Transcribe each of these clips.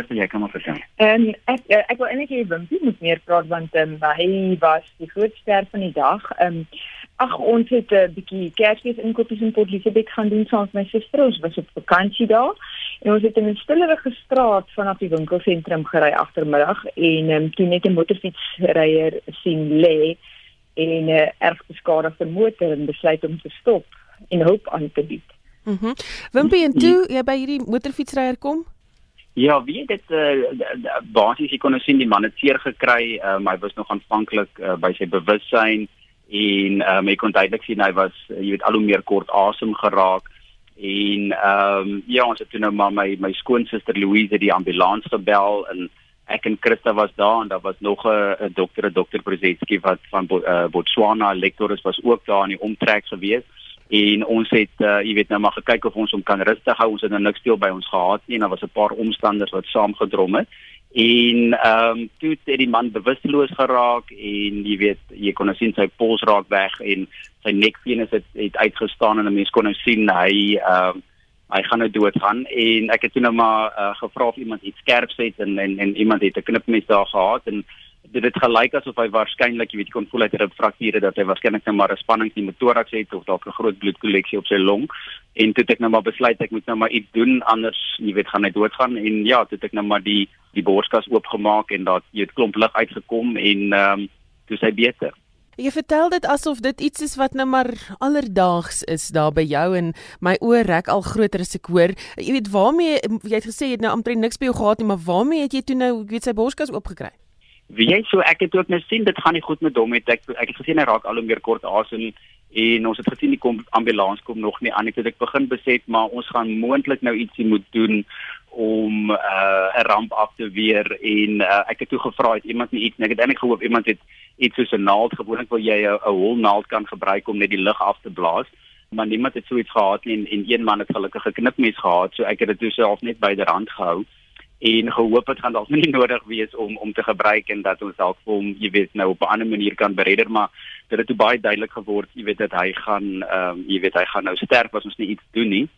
Christa, jy kan maar vertel. En ek eh, ek wil eintlik hê Wimpie moet meer praat want um, hy was die grootste van die dag. Ehm um, ag ons het 'n uh, bietjie Kersfees inkopies in Port Elizabeth gaan doen saam met my suster. Ons was op vakansie daar. En ons het in 'n stillerige straat vanaf die winkelsentrum gery agtermiddag en um, toe net 'n motorfietsryer sien lê en 'n uh, erg beskadigde motor en besluit om te stop en hulp aan te bied. Mhm. Mm Wimpie en toe jy by hierdie motorfietsryer kom? Ja, wie dit uh, basies kon nou sien die man het seer gekry, um, hy was nog aanvanklik uh, by sy bewussyn en um, ek kon duidelik sien hy was jy weet al hoe meer kort asem geraak en ehm um, ja ons het toe nou maar my my skoonsister Louise die ambulans gebel en ek en Christa was daar en daar was nog 'n dokter, 'n dokter Brzezinski wat van uh, Botswana lektor is was ook daar in die omtrek gewees en ons het uh, jy weet nou maar gekyk of ons hom kan rustig hou. Ons het nou niks veel by ons gehad nie. En daar was 'n paar omstanders wat saamgedrom het. En ehm um, toe het die man bewusteloos geraak en jy weet jy kon nou sien sy pols raak weg en sy nekvenus het, het uitgestaan en 'n mens kon nou sien hy ehm um, hy gaan nou dood gaan en ek het toe nou maar uh, gevra of iemand iets skerp het en en en iemand het 'n knipmes daar gehad en dit het gelyk asof hy waarskynlik, jy weet, kon voel uit 'n frakture dat hy waarskynlik net maar 'n spanning in die motoraks het of dalk 'n groot bloedkolleksie op sy long. En toe het ek nou maar besluit ek moet nou maar iets doen anders, jy weet, gaan hy doodgaan en ja, toe het ek nou maar die die borskas oopgemaak en daar het klomp lug uitgekom en ehm um, toe sy beter. Jy vertel dit asof dit iets is wat nou maar alledaags is daar by jou en my oë rek al groter as ek hoor. Jy weet waarmee jy het gesê jy het nou amper niks by jou gehad nie, maar waarmee het jy toe nou, weet sy borskas oopgekry? Wie jy so ek het ook net sien dit gaan nie goed met hom het ek ek het gesien hy raak al hoe meer kort asem en ons het gesien die kom ambulans kom nog nie aan ek het ek begin besef maar ons gaan moontlik nou ietsie moet doen om uh, 'n uh, ramp af te weer en uh, ek het toe gevra het iemand nie iets ek het eintlik gehoop iemand het iets soos 'n naald gewoonlik wil jy 'n hol naald kan gebruik om net die lug af te blaas. Maar niemand het so iets gehad nie en, en een man het gelukkig 'n knipmes gehad. So ek het dit toe self net by die rand gehou en gehoop dit gaan dalk nie nodig wees om om te gebruik en dat ons dalk vir hom jy weet nou op 'n ander manier kan beredder maar dit het toe baie duidelik geword jy weet dat hy gaan ehm um, jy weet hy gaan nou sterf as ons nie iets doen nie.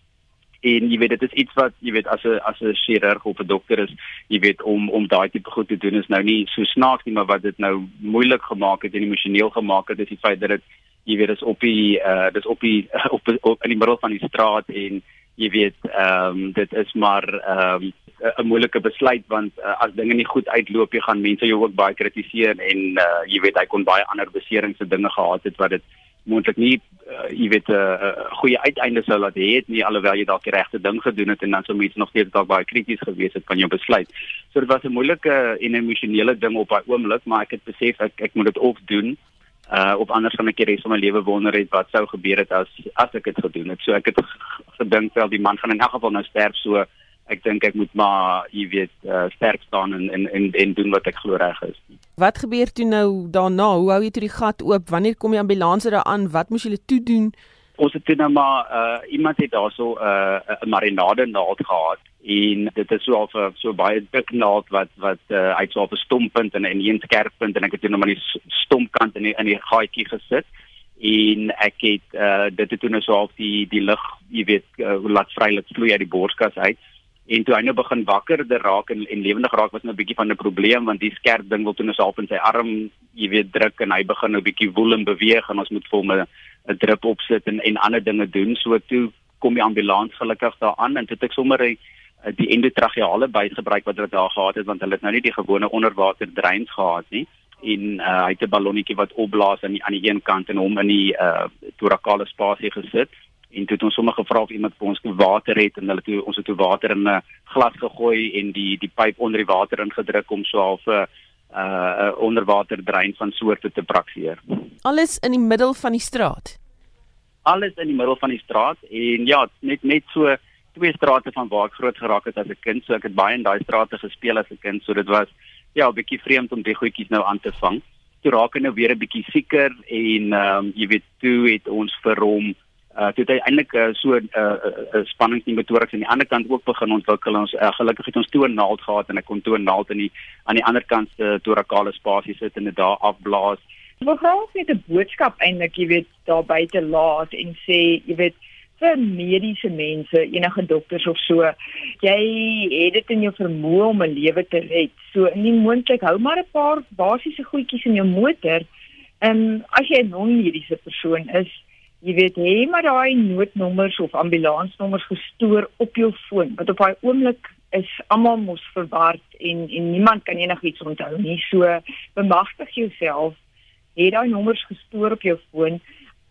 En jy weet dit is iets wat jy weet as 'n as 'n chirurg of 'n dokter is jy weet om om daai tipe goed te doen is nou nie so snaaks nie maar wat dit nou moeilik gemaak het en emosioneel gemaak het is die feit dat dit jy weet is op die uh dis op die op, op in die middel van die straat en jy weet ehm um, dit is maar ehm um, 'n moeilike besluit want uh, as dinge nie goed uitloop jy gaan mense jou ook baie kritiseer en uh, jy weet hy kon baie ander beserings se dinge gehad het wat dit moontlik nie uh, jy weet 'n uh, goeie uiteinde sou laat hê nie alhoewel jy dalk die regte ding gedoen het en dan sou mense nog steeds dalk baie krities gewees het van jou besluit. So dit was 'n moeilike en emosionele ding op daai oomblik maar ek het besef ek ek moet dit ook doen uh op anders gaan ek die res van my lewe wonder het wat sou gebeur het as as ek dit gedoen het. So ek het gedink wel die man gaan in elk geval nou sterf so ek dink ek moet maar jy weet uh, sterk staan en en en en doen wat ek glo reg is. Wat gebeur toe nou daarna? Hoe hou jy toe die gat oop? Wanneer kom die ambulanse daar aan? Wat moes julle toe doen? Ons het nou maar uh, iemand het daarso 'n uh, marinade naald gehad en dit is so of so baie dik naald wat wat uh, uit so 'n stomppunt en 'n een skerp punt en ek het toe nou maar die stompkant in die, in die gaatjie gesit en ek het uh, dit het toe nou so of die die lug jy weet uh, laat vrylik vloei uit die borskas uit en toe hy nou begin wakkerder raak en en lewendig raak was nou 'n bietjie van 'n probleem want die skerp ding wil toe nou self in sy arm jy weet druk en hy begin nou bietjie woel en beweeg en ons moet vir hom 'n 'n drip opsit en en ander dinge doen. So toe kom die ambulans gelukkig daar aan en dit ek sommer die, die endotracheale bygebruik wat hulle daar gehad het want hulle het nou nie die gewone onderwater dreins gehad nie. En uh, hy het 'n ballonnetjie wat opblaas aan die aan die een kant en hom in die uh, thorakale spasie gesit. En toe het ons sommer gevra of iemand vir ons water het en hulle toe ons het toe water in 'n glas gegooi en die die pyp onder die water ingedruk om so half 'n uh, uh, onderwater drein van soorte te praktiseer. Alles in die middel van die straat. Alles in die middel van die straat en ja, net net so twee strate van waar ek groot geraak het as 'n kind, so ek het baie in daai strate gespeel as 'n kind, so dit was ja, 'n bietjie vreemd om die goedjies nou aan te vang. Toe raak hy nou weer 'n bietjie sieker en ehm um, jy weet, toe het ons vir hom uh toe het eintlik uh, so 'n uh, uh, uh, spanning in motoriks aan die ander kant ook begin ontwikkel ons uh, gelukkig het ons toe 'n naald gehad en ek kon toe 'n naald in die aan die ander kant se uh, torakale spasie sit en dit daar afblaas. Wil graag net 'n boodskap eintlik, jy weet, daar buite laat en sê, jy weet, vir mediese mense, enige dokters of so, jy het dit in jou vermoë om 'n lewe te red. So nie moontlik hou maar 'n paar basiese goedjies in jou motor. Ehm, as jy 'n non-mediese persoon is, jy weet, hê maar daai noodnommers of ambulansnommers gestoor op jou foon, want op daai oomblik is almal mos verward en en niemand kan enigiets onthou nie. So bemagtig jouself, hê daai nommers gestoor op jou foon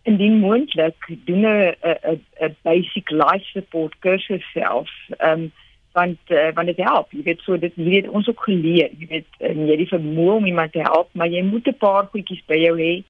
indien moontlik doen 'n 'n 'n basic life support kursus self. Ehm um, want uh, want dit help. Jy weet so dit weet ons ook geleer. Jy weet um, jy het die vermoë om iemand te help, maar jy moet 'n paar goedjies by jou hê